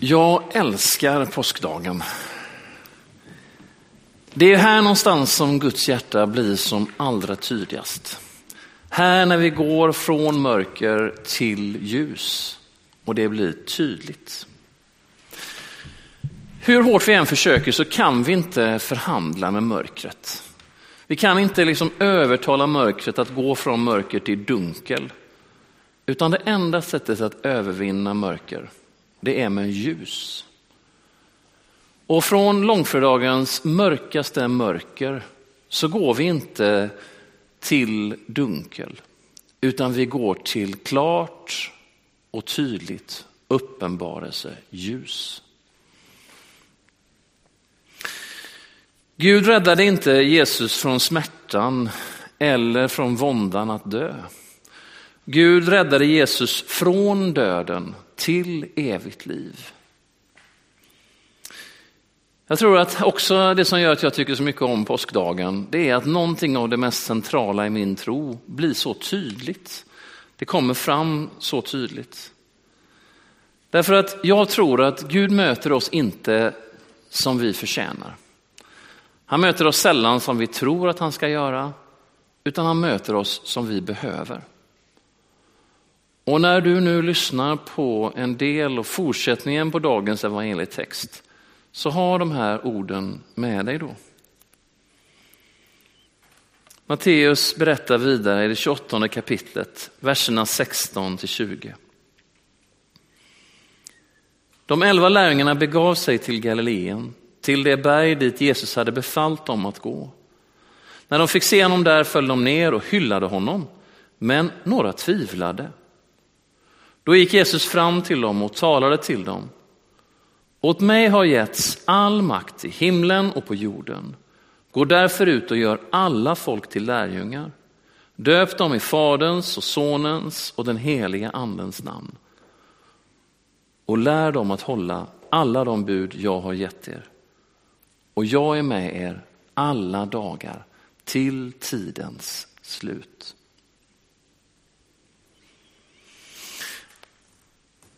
Jag älskar påskdagen. Det är här någonstans som Guds hjärta blir som allra tydligast. Här när vi går från mörker till ljus och det blir tydligt. Hur hårt vi än försöker så kan vi inte förhandla med mörkret. Vi kan inte liksom övertala mörkret att gå från mörker till dunkel. Utan det enda sättet att övervinna mörker, det är med ljus. Och från långfredagens mörkaste mörker så går vi inte till dunkel, utan vi går till klart och tydligt uppenbarelse, ljus. Gud räddade inte Jesus från smärtan eller från våndan att dö. Gud räddade Jesus från döden till evigt liv. Jag tror att också det som gör att jag tycker så mycket om påskdagen, det är att någonting av det mest centrala i min tro blir så tydligt. Det kommer fram så tydligt. Därför att jag tror att Gud möter oss inte som vi förtjänar. Han möter oss sällan som vi tror att han ska göra, utan han möter oss som vi behöver. Och när du nu lyssnar på en del och fortsättningen på dagens evangelietext så har de här orden med dig då. Matteus berättar vidare i det 28 kapitlet, verserna 16 till 20. De elva lärjungarna begav sig till Galileen, till det berg dit Jesus hade befallt dem att gå. När de fick se honom där föll de ner och hyllade honom, men några tvivlade. Då gick Jesus fram till dem och talade till dem. Åt mig har getts all makt i himlen och på jorden. Gå därför ut och gör alla folk till lärjungar. Döp dem i Faderns och Sonens och den heliga Andens namn. Och lär dem att hålla alla de bud jag har gett er. Och jag är med er alla dagar till tidens slut.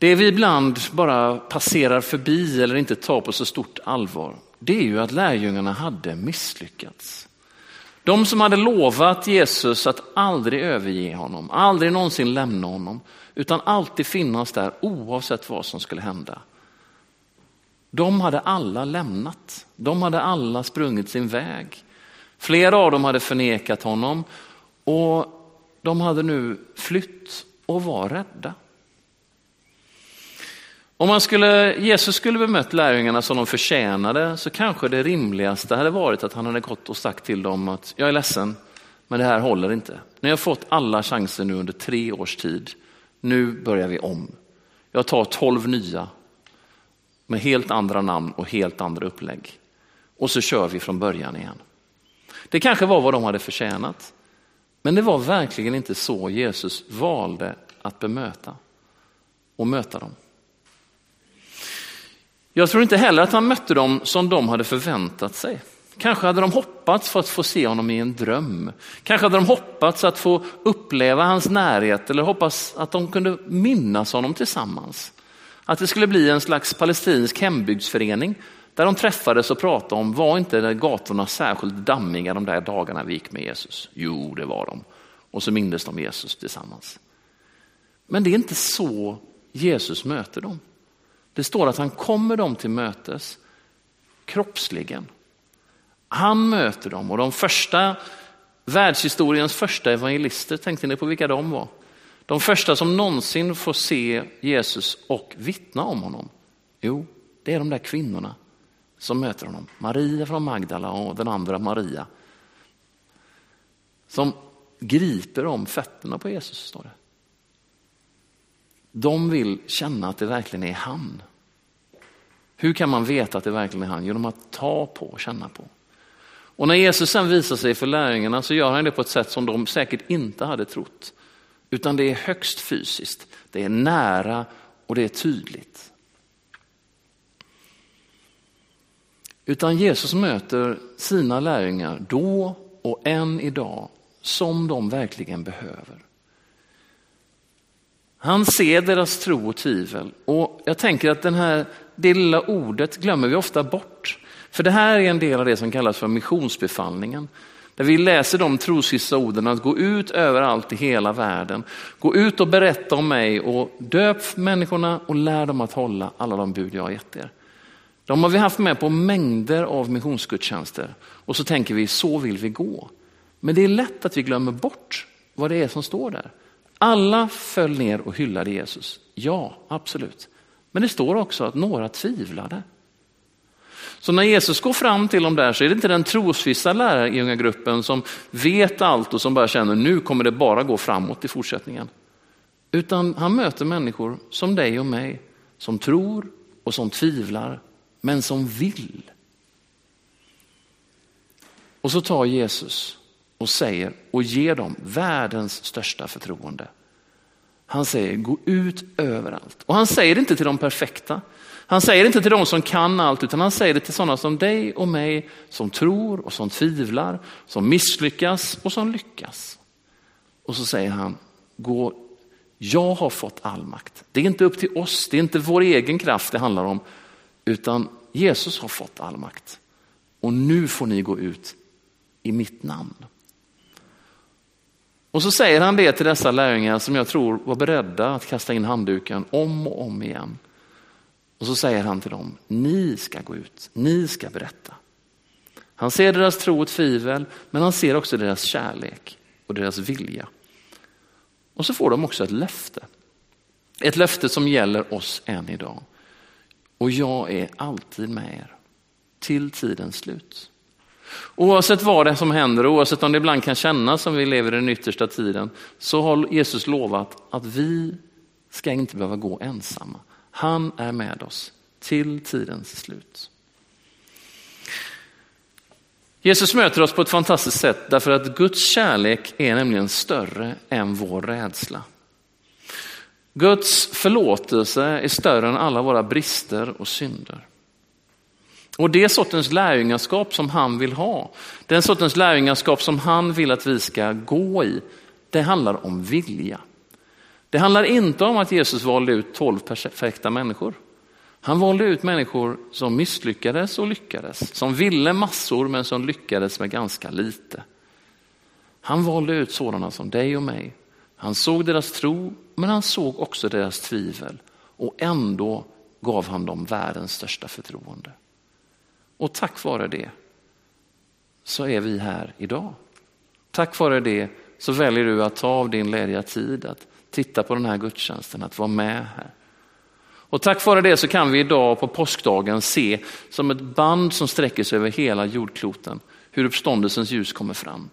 Det vi ibland bara passerar förbi eller inte tar på så stort allvar, det är ju att lärjungarna hade misslyckats. De som hade lovat Jesus att aldrig överge honom, aldrig någonsin lämna honom, utan alltid finnas där oavsett vad som skulle hända. De hade alla lämnat, de hade alla sprungit sin väg. Flera av dem hade förnekat honom och de hade nu flytt och var rädda. Om man skulle, Jesus skulle bemött lärjungarna som de förtjänade så kanske det rimligaste hade varit att han hade gått och sagt till dem att jag är ledsen, men det här håller inte. Ni har fått alla chanser nu under tre års tid. Nu börjar vi om. Jag tar tolv nya med helt andra namn och helt andra upplägg. Och så kör vi från början igen. Det kanske var vad de hade förtjänat. Men det var verkligen inte så Jesus valde att bemöta och möta dem. Jag tror inte heller att han mötte dem som de hade förväntat sig. Kanske hade de hoppats för att få se honom i en dröm. Kanske hade de hoppats att få uppleva hans närhet eller hoppats att de kunde minnas honom tillsammans. Att det skulle bli en slags palestinsk hembygdsförening där de träffades och pratade om, var inte gatorna särskilt dammiga de där dagarna vi gick med Jesus? Jo, det var de. Och så mindes de Jesus tillsammans. Men det är inte så Jesus möter dem. Det står att han kommer dem till mötes kroppsligen. Han möter dem och de första, världshistoriens första evangelister, tänkte ni på vilka de var? De första som någonsin får se Jesus och vittna om honom. Jo, det är de där kvinnorna som möter honom. Maria från Magdala och den andra Maria. Som griper om fötterna på Jesus, står det. De vill känna att det verkligen är han. Hur kan man veta att det verkligen är han? Genom att ta på och känna på. Och när Jesus sen visar sig för lärjungarna så gör han det på ett sätt som de säkert inte hade trott. Utan det är högst fysiskt, det är nära och det är tydligt. Utan Jesus möter sina lärjungar då och än idag som de verkligen behöver. Han ser deras tro och tvivel och jag tänker att den här, det lilla ordet glömmer vi ofta bort. För det här är en del av det som kallas för missionsbefallningen. Där vi läser de trosvissa orden att gå ut överallt i hela världen. Gå ut och berätta om mig och döp människorna och lär dem att hålla alla de bud jag har gett er. De har vi haft med på mängder av missionsgudstjänster och så tänker vi så vill vi gå. Men det är lätt att vi glömmer bort vad det är som står där. Alla föll ner och hyllade Jesus. Ja, absolut. Men det står också att några tvivlade. Så när Jesus går fram till dem där så är det inte den trosvissa lärargruppen som vet allt och som bara känner nu kommer det bara gå framåt i fortsättningen. Utan han möter människor som dig och mig som tror och som tvivlar men som vill. Och så tar Jesus och säger och ger dem världens största förtroende. Han säger gå ut överallt. Och han säger det inte till de perfekta. Han säger det inte till de som kan allt utan han säger det till sådana som dig och mig som tror och som tvivlar, som misslyckas och som lyckas. Och så säger han, gå, jag har fått all makt. Det är inte upp till oss, det är inte vår egen kraft det handlar om, utan Jesus har fått all makt. Och nu får ni gå ut i mitt namn. Och så säger han det till dessa lärjungar som jag tror var beredda att kasta in handduken om och om igen. Och så säger han till dem, ni ska gå ut, ni ska berätta. Han ser deras tro och tvivel, men han ser också deras kärlek och deras vilja. Och så får de också ett löfte. Ett löfte som gäller oss än idag. Och jag är alltid med er till tidens slut. Oavsett vad det är som händer, oavsett om det ibland kan kännas som vi lever i den yttersta tiden, så har Jesus lovat att vi ska inte behöva gå ensamma. Han är med oss till tidens slut. Jesus möter oss på ett fantastiskt sätt därför att Guds kärlek är nämligen större än vår rädsla. Guds förlåtelse är större än alla våra brister och synder. Och det sortens lärjungaskap som han vill ha, den sortens lärjungaskap som han vill att vi ska gå i, det handlar om vilja. Det handlar inte om att Jesus valde ut tolv perfekta människor. Han valde ut människor som misslyckades och lyckades, som ville massor men som lyckades med ganska lite. Han valde ut sådana som dig och mig. Han såg deras tro, men han såg också deras tvivel och ändå gav han dem världens största förtroende. Och tack vare det så är vi här idag. Tack vare det så väljer du att ta av din lediga tid att titta på den här gudstjänsten, att vara med här. Och tack vare det så kan vi idag på påskdagen se som ett band som sträcker sig över hela jordkloten hur uppståndelsens ljus kommer fram.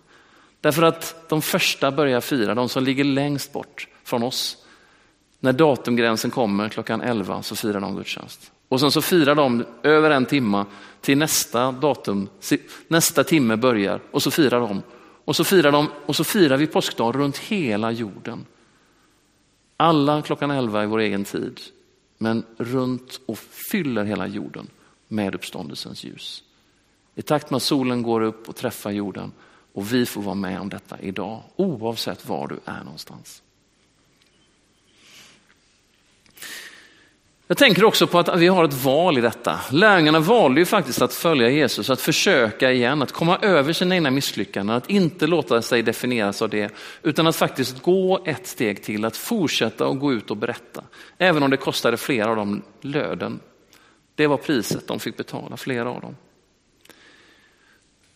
Därför att de första börjar fira, de som ligger längst bort från oss. När datumgränsen kommer klockan 11 så firar de gudstjänst. Och sen så firar de över en timme till nästa datum, nästa timme börjar och så firar de. Och så firar de och så firar vi påskdag runt hela jorden. Alla klockan 11 i vår egen tid, men runt och fyller hela jorden med uppståndelsens ljus. I takt med att solen går upp och träffar jorden och vi får vara med om detta idag, oavsett var du är någonstans. Jag tänker också på att vi har ett val i detta. Lärjungarna valde ju faktiskt att följa Jesus, att försöka igen, att komma över sina egna misslyckanden, att inte låta sig definieras av det, utan att faktiskt gå ett steg till, att fortsätta och gå ut och berätta. Även om det kostade flera av dem löden. Det var priset de fick betala, flera av dem.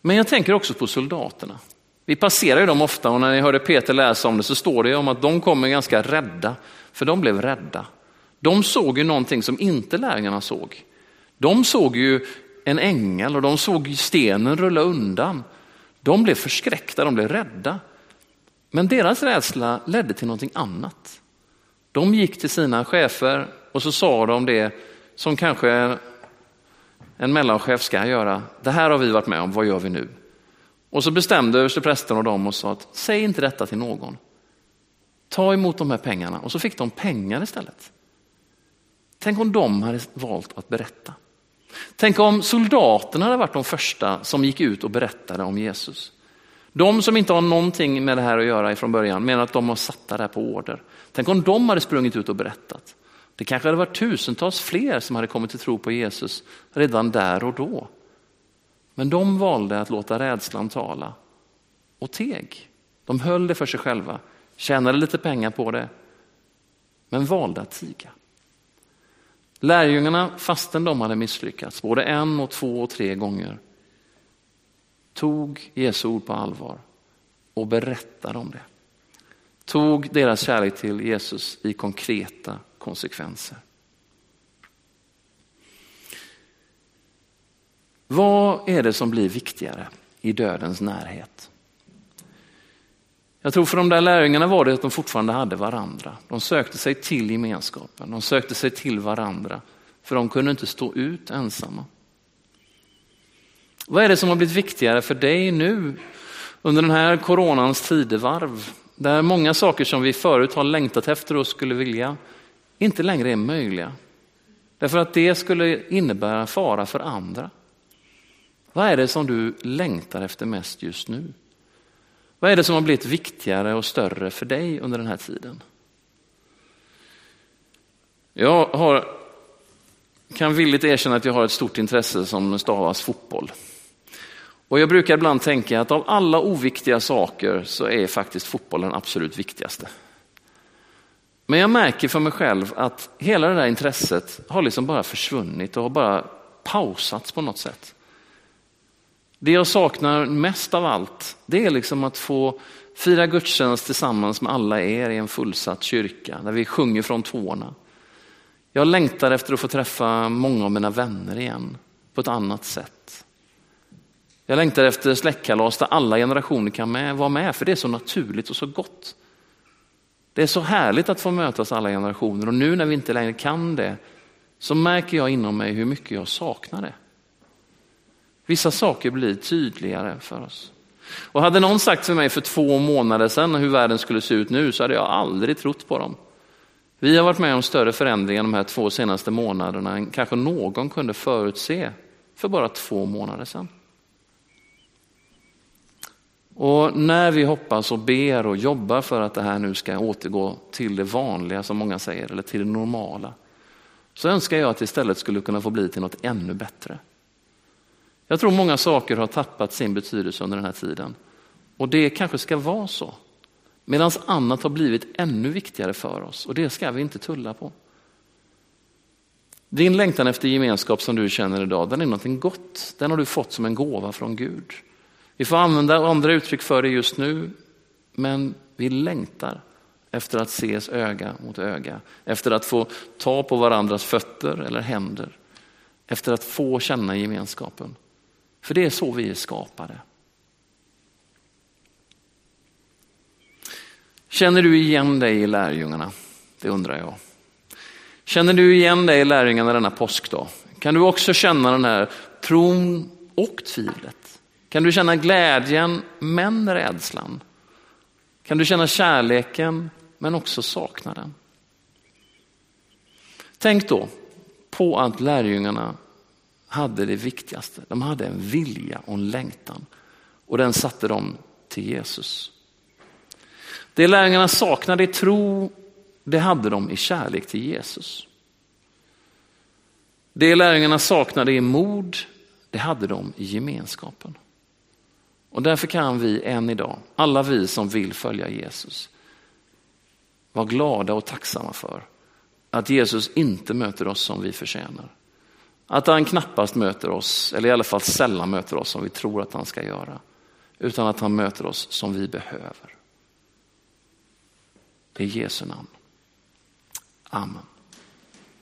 Men jag tänker också på soldaterna. Vi passerar ju dem ofta och när ni hörde Peter läsa om det så står det om att de kommer ganska rädda, för de blev rädda. De såg ju någonting som inte lärjungarna såg. De såg ju en ängel och de såg stenen rulla undan. De blev förskräckta, de blev rädda. Men deras rädsla ledde till någonting annat. De gick till sina chefer och så sa de det som kanske en mellanchef ska göra. Det här har vi varit med om, vad gör vi nu? Och så bestämde översteprästen och dem och sa att säg inte detta till någon. Ta emot de här pengarna och så fick de pengar istället. Tänk om de hade valt att berätta. Tänk om soldaterna hade varit de första som gick ut och berättade om Jesus. De som inte har någonting med det här att göra från början menar att de har satt det här på order. Tänk om de hade sprungit ut och berättat. Det kanske hade varit tusentals fler som hade kommit till tro på Jesus redan där och då. Men de valde att låta rädslan tala och teg. De höll det för sig själva, tjänade lite pengar på det, men valde att tiga. Lärjungarna, fastän de hade misslyckats, både en och två och tre gånger, tog Jesu ord på allvar och berättade om det. Tog deras kärlek till Jesus i konkreta konsekvenser. Vad är det som blir viktigare i dödens närhet? Jag tror för de där lärjungarna var det att de fortfarande hade varandra. De sökte sig till gemenskapen, de sökte sig till varandra. För de kunde inte stå ut ensamma. Vad är det som har blivit viktigare för dig nu under den här coronans tidevarv? Där många saker som vi förut har längtat efter och skulle vilja inte längre är möjliga. Därför att det skulle innebära fara för andra. Vad är det som du längtar efter mest just nu? Vad är det som har blivit viktigare och större för dig under den här tiden? Jag har, kan villigt erkänna att jag har ett stort intresse som stavas fotboll. Och jag brukar ibland tänka att av alla oviktiga saker så är faktiskt fotbollen den absolut viktigaste. Men jag märker för mig själv att hela det där intresset har liksom bara försvunnit och har bara pausats på något sätt. Det jag saknar mest av allt, det är liksom att få fira gudstjänst tillsammans med alla er i en fullsatt kyrka där vi sjunger från tårna. Jag längtar efter att få träffa många av mina vänner igen på ett annat sätt. Jag längtar efter släktkalas där alla generationer kan med, vara med, för det är så naturligt och så gott. Det är så härligt att få mötas alla generationer och nu när vi inte längre kan det så märker jag inom mig hur mycket jag saknar det. Vissa saker blir tydligare för oss. Och hade någon sagt för mig för två månader sedan hur världen skulle se ut nu så hade jag aldrig trott på dem. Vi har varit med om större förändringar de här två senaste månaderna än kanske någon kunde förutse för bara två månader sedan. Och när vi hoppas och ber och jobbar för att det här nu ska återgå till det vanliga som många säger, eller till det normala, så önskar jag att det istället skulle kunna få bli till något ännu bättre. Jag tror många saker har tappat sin betydelse under den här tiden. Och det kanske ska vara så. Medan annat har blivit ännu viktigare för oss och det ska vi inte tulla på. Din längtan efter gemenskap som du känner idag, den är någonting gott. Den har du fått som en gåva från Gud. Vi får använda andra uttryck för det just nu, men vi längtar efter att ses öga mot öga, efter att få ta på varandras fötter eller händer, efter att få känna gemenskapen. För det är så vi är skapade. Känner du igen dig i lärjungarna? Det undrar jag. Känner du igen dig i lärjungarna denna påskdag? Kan du också känna den här tron och tvivlet? Kan du känna glädjen men rädslan? Kan du känna kärleken men också saknaden? Tänk då på att lärjungarna hade det viktigaste. De hade en vilja och en längtan och den satte de till Jesus. Det lärjungarna saknade i tro, det hade de i kärlek till Jesus. Det lärjungarna saknade i mod, det hade de i gemenskapen. Och därför kan vi än idag, alla vi som vill följa Jesus, vara glada och tacksamma för att Jesus inte möter oss som vi förtjänar. Att han knappast möter oss, eller i alla fall sällan möter oss som vi tror att han ska göra. Utan att han möter oss som vi behöver. Det är Jesu namn. Amen.